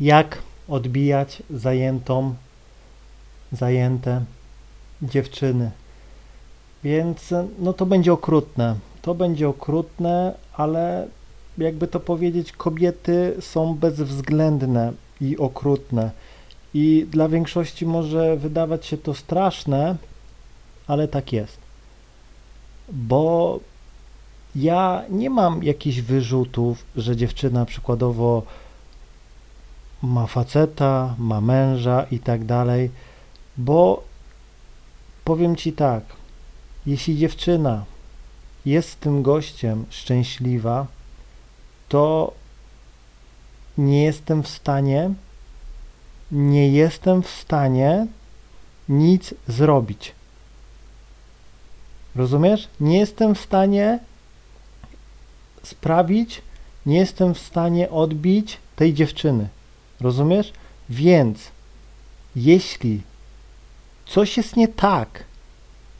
jak odbijać zajętą, zajęte dziewczyny. Więc no to będzie okrutne. To będzie okrutne, ale jakby to powiedzieć, kobiety są bezwzględne i okrutne. I dla większości może wydawać się to straszne, ale tak jest. Bo ja nie mam jakichś wyrzutów, że dziewczyna przykładowo ma faceta, ma męża i tak dalej, bo powiem ci tak, jeśli dziewczyna jest z tym gościem szczęśliwa, to nie jestem w stanie, nie jestem w stanie nic zrobić. Rozumiesz? Nie jestem w stanie sprawić, nie jestem w stanie odbić tej dziewczyny. Rozumiesz? Więc jeśli coś jest nie tak,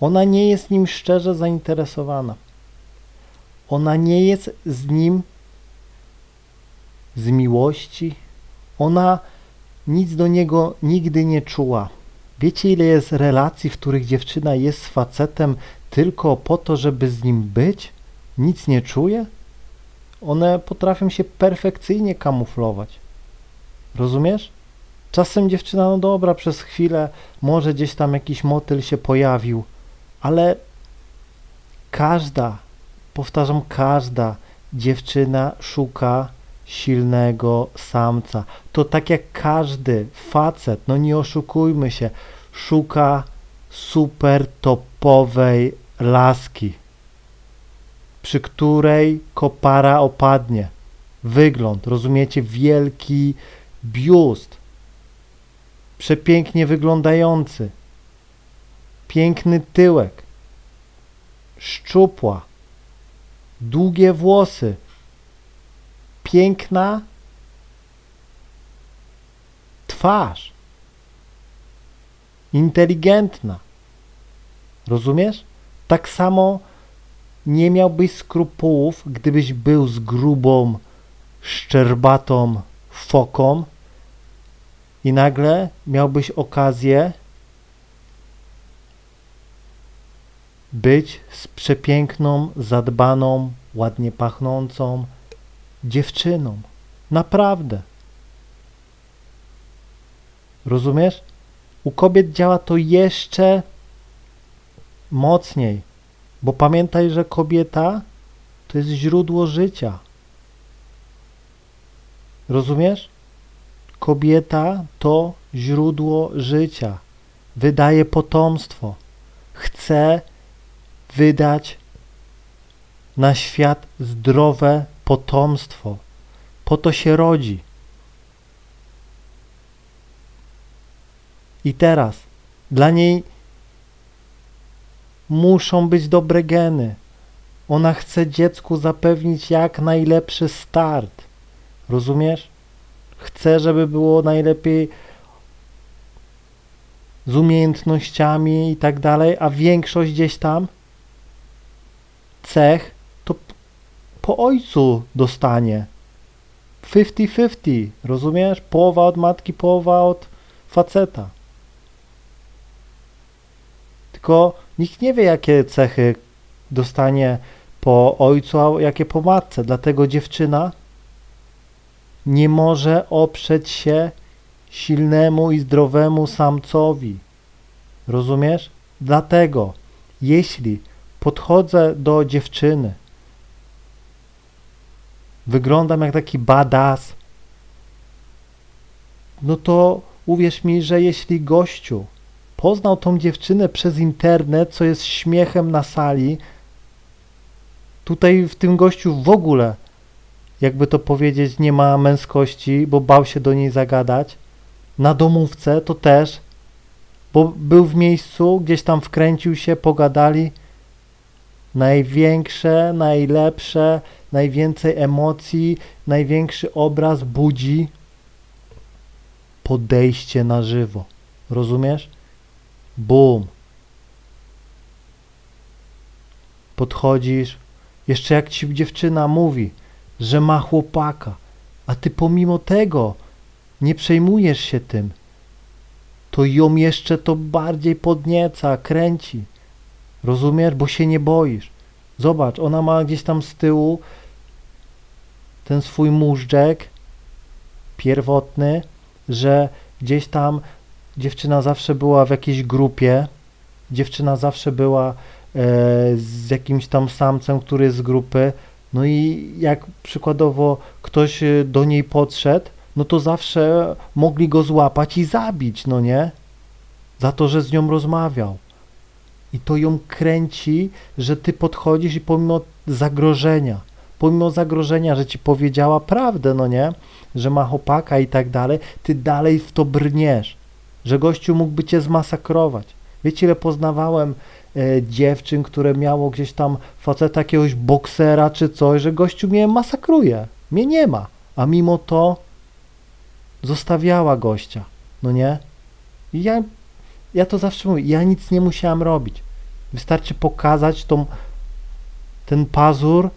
ona nie jest nim szczerze zainteresowana. Ona nie jest z nim z miłości. Ona nic do niego nigdy nie czuła. Wiecie, ile jest relacji, w których dziewczyna jest z facetem tylko po to, żeby z nim być? Nic nie czuje? One potrafią się perfekcyjnie kamuflować. Rozumiesz? Czasem dziewczyna, no dobra, przez chwilę może gdzieś tam jakiś motyl się pojawił, ale każda, powtarzam, każda dziewczyna szuka silnego samca. To tak jak każdy facet, no nie oszukujmy się, szuka super topowej laski, przy której kopara opadnie. Wygląd, rozumiecie? Wielki biust, przepięknie wyglądający, piękny tyłek, szczupła, długie włosy, piękna twarz, inteligentna. Rozumiesz? Tak samo nie miałbyś skrupułów, gdybyś był z grubą, szczerbatą foką i nagle miałbyś okazję być z przepiękną, zadbaną, ładnie pachnącą dziewczyną. Naprawdę. Rozumiesz? U kobiet działa to jeszcze mocniej, bo pamiętaj, że kobieta to jest źródło życia. Rozumiesz? Kobieta to źródło życia. Wydaje potomstwo. Chce wydać na świat zdrowe potomstwo. Po to się rodzi. I teraz dla niej muszą być dobre geny. Ona chce dziecku zapewnić jak najlepszy start. Rozumiesz? Chce, żeby było najlepiej z umiejętnościami i tak dalej, a większość gdzieś tam cech to po ojcu dostanie. 50-50, rozumiesz? Połowa od matki, połowa od faceta. Tylko nikt nie wie, jakie cechy dostanie po ojcu, a jakie po matce. Dlatego dziewczyna nie może oprzeć się silnemu i zdrowemu samcowi. Rozumiesz? Dlatego, jeśli podchodzę do dziewczyny, wyglądam jak taki badass, no to uwierz mi, że jeśli gościu poznał tą dziewczynę przez internet, co jest śmiechem na sali, tutaj w tym gościu w ogóle jakby to powiedzieć, nie ma męskości, bo bał się do niej zagadać. Na domówce to też, bo był w miejscu, gdzieś tam wkręcił się, pogadali. Największe, najlepsze, najwięcej emocji, największy obraz budzi podejście na żywo. Rozumiesz? Bum. Podchodzisz. Jeszcze jak ci dziewczyna mówi, że ma chłopaka, a ty pomimo tego nie przejmujesz się tym, to ją jeszcze to bardziej podnieca, kręci. Rozumiesz? Bo się nie boisz. Zobacz, ona ma gdzieś tam z tyłu ten swój móżdżek pierwotny, że gdzieś tam dziewczyna zawsze była w jakiejś grupie, dziewczyna zawsze była e, z jakimś tam samcem, który jest z grupy, no i jak przykładowo ktoś e, do niej podszedł, no to zawsze mogli go złapać i zabić, no nie? Za to, że z nią rozmawiał. I to ją kręci, że ty podchodzisz i pomimo zagrożenia, pomimo zagrożenia, że ci powiedziała prawdę, no nie? Że ma chłopaka i tak dalej, ty dalej w to brniesz, że gościu mógłby cię zmasakrować. Wiecie, ile poznawałem dziewczyn, które miało gdzieś tam faceta jakiegoś boksera czy coś, że gościu mnie masakruje. Mnie nie ma. A mimo to zostawiała gościa, no nie? I ja, ja to zawsze mówię, ja nic nie musiałam robić. Wystarczy pokazać tą, ten pazur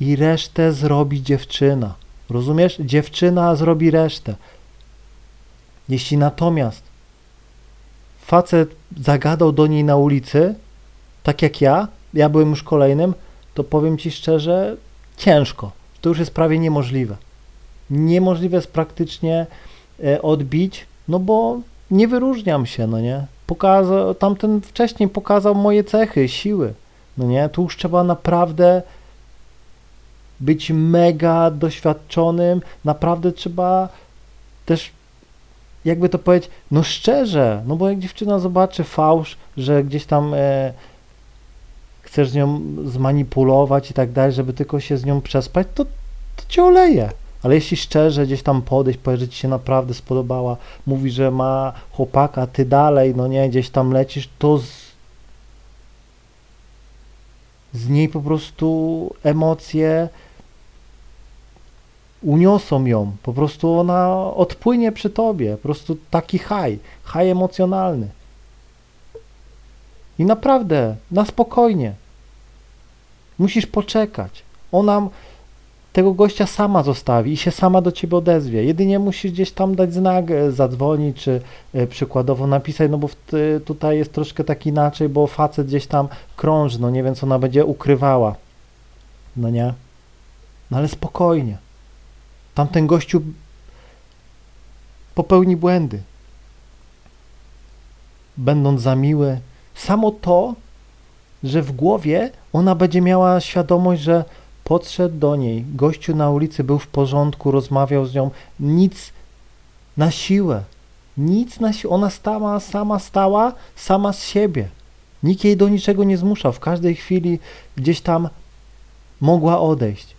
i resztę zrobi dziewczyna. Rozumiesz? Dziewczyna zrobi resztę. Jeśli natomiast facet zagadał do niej na ulicy, tak jak ja, ja byłem już kolejnym, to powiem ci szczerze, ciężko. To już jest prawie niemożliwe. Niemożliwe jest praktycznie e, odbić, no bo nie wyróżniam się, no nie? Pokazał, tamten wcześniej pokazał moje cechy, siły, no nie? Tu już trzeba naprawdę być mega doświadczonym, naprawdę trzeba też jakby to powiedzieć, no szczerze, no bo jak dziewczyna zobaczy fałsz, że gdzieś tam e, chcesz z nią zmanipulować i tak dalej, żeby tylko się z nią przespać, to, to cię oleje. Ale jeśli szczerze gdzieś tam podejść, powiedz, że ci się naprawdę spodobała, mówi, że ma chłopaka, ty dalej, no nie, gdzieś tam lecisz, to z, z niej po prostu emocje uniosą ją, po prostu ona odpłynie przy tobie, po prostu taki haj, haj emocjonalny. I naprawdę, na spokojnie. Musisz poczekać. Ona tego gościa sama zostawi i się sama do ciebie odezwie. Jedynie musisz gdzieś tam dać znak, e, zadzwonić, czy e, przykładowo napisać, no bo tutaj jest troszkę tak inaczej, bo facet gdzieś tam krąży, no nie wiem, co ona będzie ukrywała. No nie? No ale spokojnie. Tamten gościu popełni błędy. Będąc za miły, samo to, że w głowie ona będzie miała świadomość, że podszedł do niej, gościu na ulicy był w porządku, rozmawiał z nią, nic na siłę, nic na siłę, ona stała, sama stała, sama z siebie. Nikt jej do niczego nie zmuszał, w każdej chwili gdzieś tam mogła odejść.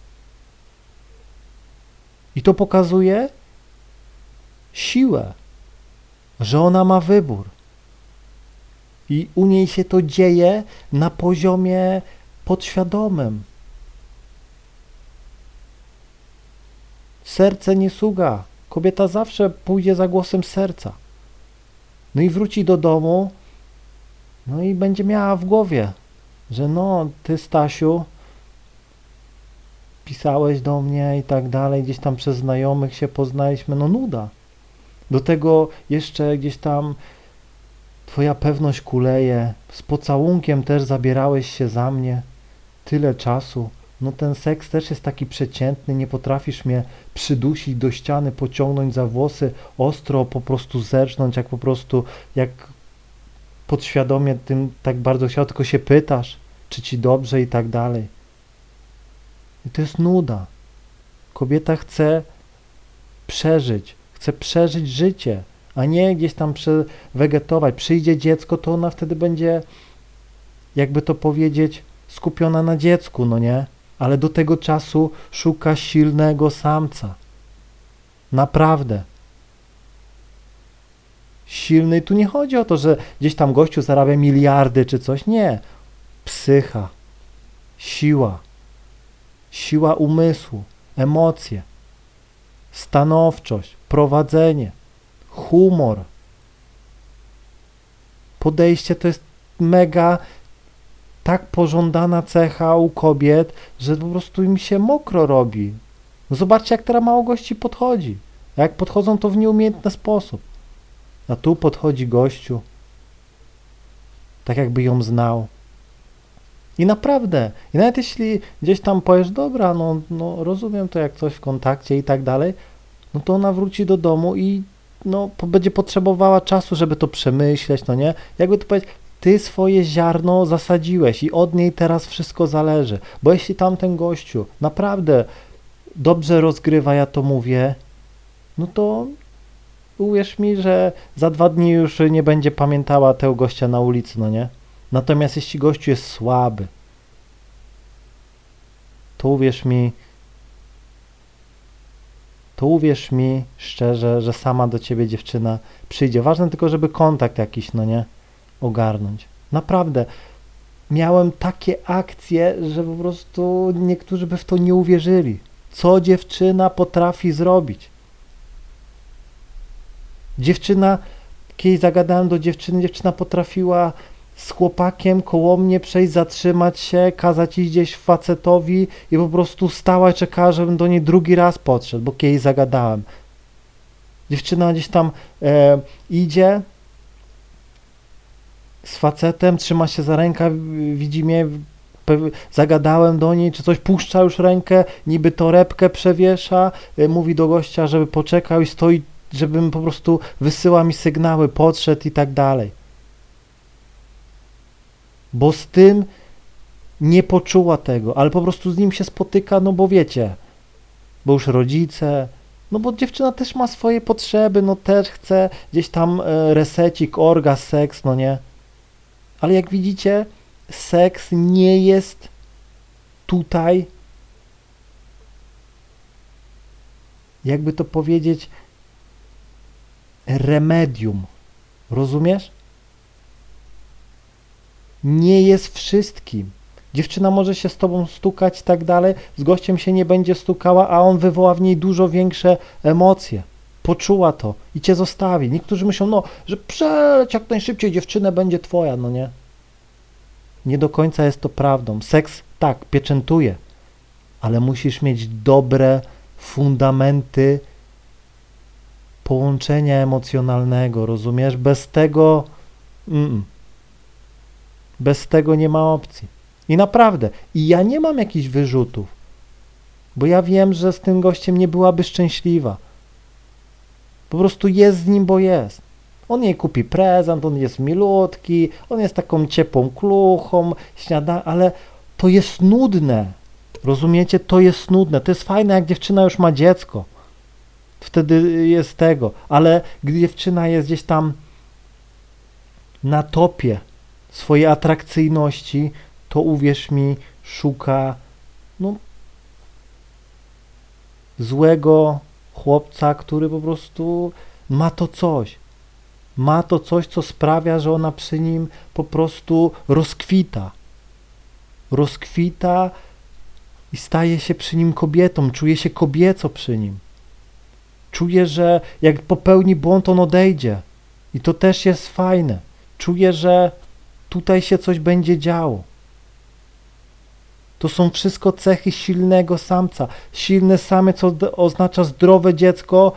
I to pokazuje siłę, że ona ma wybór. I u niej się to dzieje na poziomie podświadomym. Serce nie sługa. Kobieta zawsze pójdzie za głosem serca. No i wróci do domu, no i będzie miała w głowie, że no, ty Stasiu, pisałeś do mnie i tak dalej, gdzieś tam przez znajomych się poznaliśmy, no nuda. Do tego jeszcze gdzieś tam twoja pewność kuleje, z pocałunkiem też zabierałeś się za mnie, tyle czasu. No ten seks też jest taki przeciętny, nie potrafisz mnie przydusić do ściany, pociągnąć za włosy, ostro po prostu zerznąć, jak po prostu, jak podświadomie tym tak bardzo chciał, tylko się pytasz, czy ci dobrze i tak dalej. I to jest nuda. Kobieta chce przeżyć, chce przeżyć życie, a nie gdzieś tam wegetować. Przyjdzie dziecko, to ona wtedy będzie, jakby to powiedzieć, skupiona na dziecku, no nie? Ale do tego czasu szuka silnego samca. Naprawdę. Silny, tu nie chodzi o to, że gdzieś tam gościu zarabia miliardy czy coś. Nie. Psycha, siła siła umysłu, emocje, stanowczość, prowadzenie, humor. Podejście to jest mega tak pożądana cecha u kobiet, że po prostu im się mokro robi. Zobaczcie, jak teraz mało gości podchodzi. A jak podchodzą, to w nieumiejętny sposób. A tu podchodzi gościu, tak jakby ją znał. I naprawdę, i nawet jeśli gdzieś tam powiesz, dobra, no, no rozumiem to jak coś w kontakcie i tak dalej, no to ona wróci do domu i no, będzie potrzebowała czasu, żeby to przemyśleć, no nie? Jakby to powiedzieć, ty swoje ziarno zasadziłeś i od niej teraz wszystko zależy. Bo jeśli tamten gościu naprawdę dobrze rozgrywa, ja to mówię, no to uwierz mi, że za dwa dni już nie będzie pamiętała tego gościa na ulicy, no nie? Natomiast jeśli gościu jest słaby, to uwierz mi, to uwierz mi szczerze, że sama do ciebie dziewczyna przyjdzie. Ważne tylko, żeby kontakt jakiś, no nie, ogarnąć. Naprawdę. Miałem takie akcje, że po prostu niektórzy by w to nie uwierzyli. Co dziewczyna potrafi zrobić? Dziewczyna, kiedyś zagadałem do dziewczyny, dziewczyna potrafiła z chłopakiem koło mnie przejść, zatrzymać się, kazać iść gdzieś facetowi i po prostu stała i czekała, żebym do niej drugi raz podszedł, bo kiedyś zagadałem. Dziewczyna gdzieś tam e, idzie z facetem, trzyma się za rękę, widzi mnie, zagadałem do niej, czy coś, puszcza już rękę, niby torebkę przewiesza, e, mówi do gościa, żeby poczekał i stoi, żebym po prostu wysyła mi sygnały, podszedł i tak dalej bo z tym nie poczuła tego, ale po prostu z nim się spotyka, no bo wiecie, bo już rodzice, no bo dziewczyna też ma swoje potrzeby, no też chce gdzieś tam e, resecik, orga, seks, no nie. Ale jak widzicie, seks nie jest tutaj, jakby to powiedzieć, remedium. Rozumiesz? Nie jest wszystkim. Dziewczyna może się z tobą stukać i tak dalej, z gościem się nie będzie stukała, a on wywoła w niej dużo większe emocje. Poczuła to i cię zostawi. Niektórzy myślą, no, że przeleć jak najszybciej, dziewczynę będzie twoja, no nie? Nie do końca jest to prawdą. Seks, tak, pieczętuje, ale musisz mieć dobre fundamenty połączenia emocjonalnego, rozumiesz? Bez tego... Mm -mm. Bez tego nie ma opcji. I naprawdę, i ja nie mam jakichś wyrzutów, bo ja wiem, że z tym gościem nie byłaby szczęśliwa. Po prostu jest z nim, bo jest. On jej kupi prezent, on jest milutki, on jest taką ciepłą kluchą, śniada, ale to jest nudne. Rozumiecie? To jest nudne. To jest fajne, jak dziewczyna już ma dziecko. Wtedy jest tego. Ale gdy dziewczyna jest gdzieś tam na topie, swojej atrakcyjności, to uwierz mi, szuka no, złego chłopca, który po prostu ma to coś. Ma to coś, co sprawia, że ona przy nim po prostu rozkwita. Rozkwita i staje się przy nim kobietą, czuje się kobieco przy nim. Czuje, że jak popełni błąd, on odejdzie. I to też jest fajne. Czuje, że tutaj się coś będzie działo. To są wszystko cechy silnego samca. Silny samiec oznacza zdrowe dziecko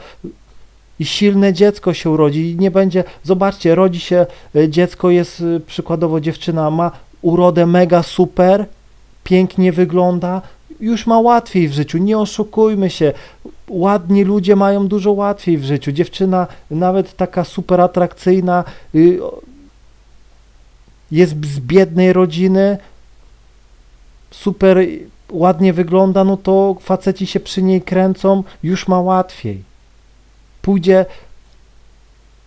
i silne dziecko się urodzi. I nie będzie, zobaczcie, rodzi się e, dziecko, jest e, przykładowo dziewczyna, ma urodę mega super, pięknie wygląda, już ma łatwiej w życiu. Nie oszukujmy się. Ładni ludzie mają dużo łatwiej w życiu. Dziewczyna nawet taka super atrakcyjna, y, jest z biednej rodziny, super ładnie wygląda, no to faceci się przy niej kręcą, już ma łatwiej. Pójdzie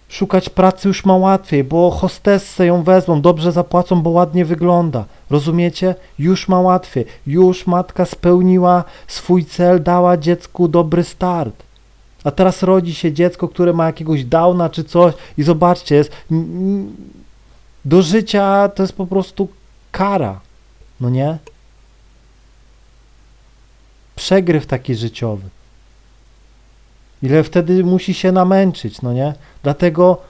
szukać pracy już ma łatwiej, bo hostessę ją wezmą, dobrze zapłacą, bo ładnie wygląda. Rozumiecie? Już ma łatwiej. Już matka spełniła swój cel, dała dziecku dobry start. A teraz rodzi się dziecko, które ma jakiegoś downa czy coś i zobaczcie, jest do życia to jest po prostu kara, no nie? Przegryw taki życiowy. Ile wtedy musi się namęczyć, no nie? Dlatego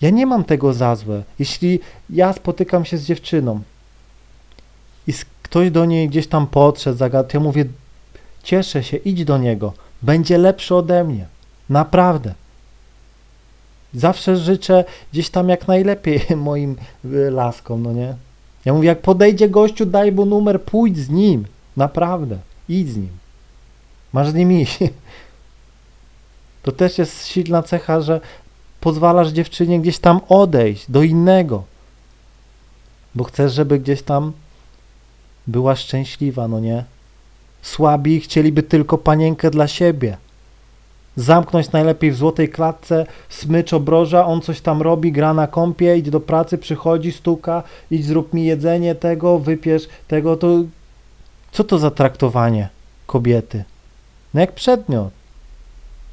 ja nie mam tego za złe. Jeśli ja spotykam się z dziewczyną i ktoś do niej gdzieś tam podszedł, zagadł, ja mówię, cieszę się, idź do niego. będzie lepszy ode mnie. Naprawdę. Zawsze życzę gdzieś tam jak najlepiej moim y, laskom, no nie? Ja mówię, jak podejdzie gościu, daj mu numer, pójdź z nim. Naprawdę. Idź z nim. Masz z nim iść. To też jest silna cecha, że pozwalasz dziewczynie gdzieś tam odejść do innego. Bo chcesz, żeby gdzieś tam była szczęśliwa, no nie? Słabi chcieliby tylko panienkę dla siebie. Zamknąć najlepiej w złotej klatce, smycz obroża, on coś tam robi, gra na kąpie, idzie do pracy, przychodzi, stuka, idź zrób mi jedzenie tego, wypiesz tego, to co to za traktowanie kobiety? No jak przedmiot.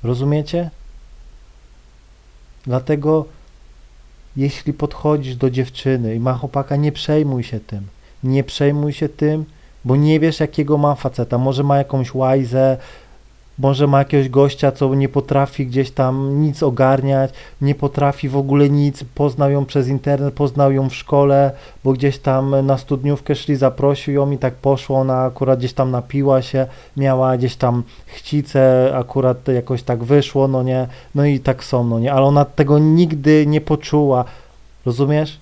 Rozumiecie? Dlatego jeśli podchodzisz do dziewczyny i ma chłopaka, nie przejmuj się tym. Nie przejmuj się tym, bo nie wiesz jakiego ma faceta. Może ma jakąś łajzę, może ma jakiegoś gościa, co nie potrafi gdzieś tam nic ogarniać, nie potrafi w ogóle nic, poznał ją przez internet, poznał ją w szkole, bo gdzieś tam na studniówkę szli, zaprosił ją i tak poszło, ona akurat gdzieś tam napiła się, miała gdzieś tam chcicę, akurat jakoś tak wyszło, no nie, no i tak są, no nie, ale ona tego nigdy nie poczuła, rozumiesz?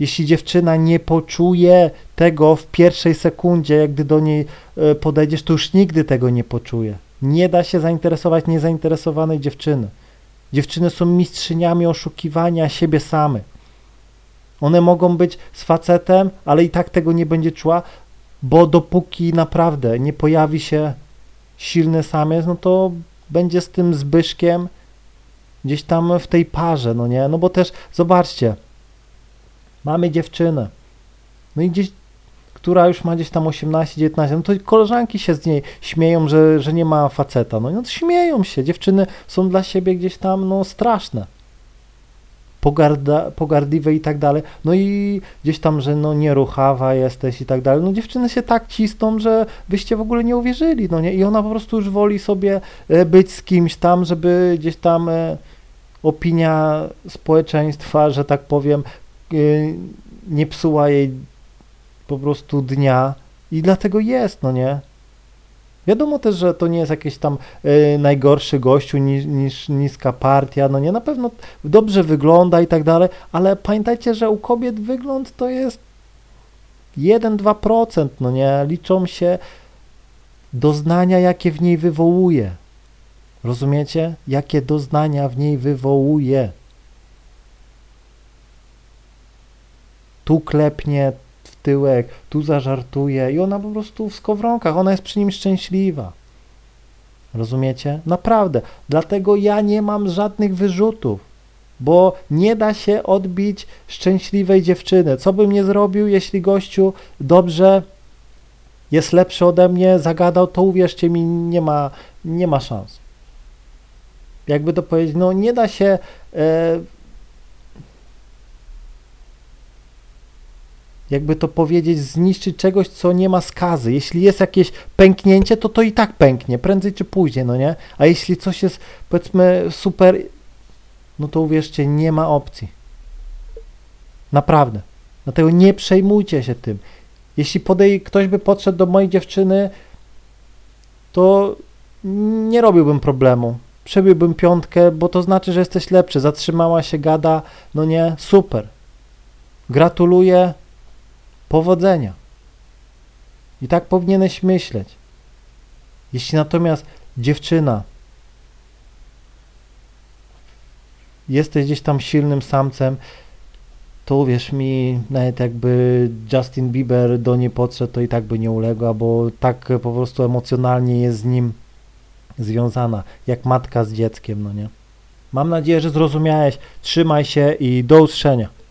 Jeśli dziewczyna nie poczuje tego w pierwszej sekundzie, jak gdy do niej e, podejdziesz, to już nigdy tego nie poczuje. Nie da się zainteresować niezainteresowanej dziewczyny. Dziewczyny są mistrzyniami oszukiwania siebie same. One mogą być z facetem, ale i tak tego nie będzie czuła, bo dopóki naprawdę nie pojawi się silny samiec, no to będzie z tym Zbyszkiem gdzieś tam w tej parze, no nie? No bo też zobaczcie, mamy dziewczynę, no i gdzieś która już ma gdzieś tam 18, 19, no to koleżanki się z niej śmieją, że, że nie ma faceta. No, no to śmieją się. Dziewczyny są dla siebie gdzieś tam no, straszne. Pogarda, pogardliwe i tak dalej. No i gdzieś tam, że no nieruchawa jesteś i tak dalej. No dziewczyny się tak cisną, że byście w ogóle nie uwierzyli, no nie? I ona po prostu już woli sobie e, być z kimś tam, żeby gdzieś tam e, opinia społeczeństwa, że tak powiem, e, nie psuła jej po prostu dnia i dlatego jest, no nie? Wiadomo też, że to nie jest jakiś tam y, najgorszy gościu niż, niż niska partia, no nie, na pewno dobrze wygląda i tak dalej, ale pamiętajcie, że u kobiet wygląd to jest 1-2%, no nie, liczą się doznania, jakie w niej wywołuje. Rozumiecie? Jakie doznania w niej wywołuje. Tu klepnie, tyłek, tu zażartuje i ona po prostu w skowronkach, ona jest przy nim szczęśliwa. Rozumiecie? Naprawdę. Dlatego ja nie mam żadnych wyrzutów, bo nie da się odbić szczęśliwej dziewczyny. Co bym nie zrobił, jeśli gościu dobrze jest lepszy ode mnie, zagadał, to uwierzcie mi, nie ma, nie ma szans. Jakby to powiedzieć, no nie da się e, jakby to powiedzieć, zniszczyć czegoś, co nie ma skazy. Jeśli jest jakieś pęknięcie, to to i tak pęknie, prędzej czy później, no nie? A jeśli coś jest, powiedzmy, super, no to uwierzcie, nie ma opcji. Naprawdę. Dlatego nie przejmujcie się tym. Jeśli podej ktoś by podszedł do mojej dziewczyny, to nie robiłbym problemu. Przebiłbym piątkę, bo to znaczy, że jesteś lepszy. Zatrzymała się, gada, no nie, super. Gratuluję, Powodzenia. I tak powinieneś myśleć. Jeśli natomiast dziewczyna jesteś gdzieś tam silnym samcem, to uwierz mi, nawet jakby Justin Bieber do niej podszedł, to i tak by nie uległa, bo tak po prostu emocjonalnie jest z nim związana, jak matka z dzieckiem, no nie? Mam nadzieję, że zrozumiałeś. Trzymaj się i do usłyszenia.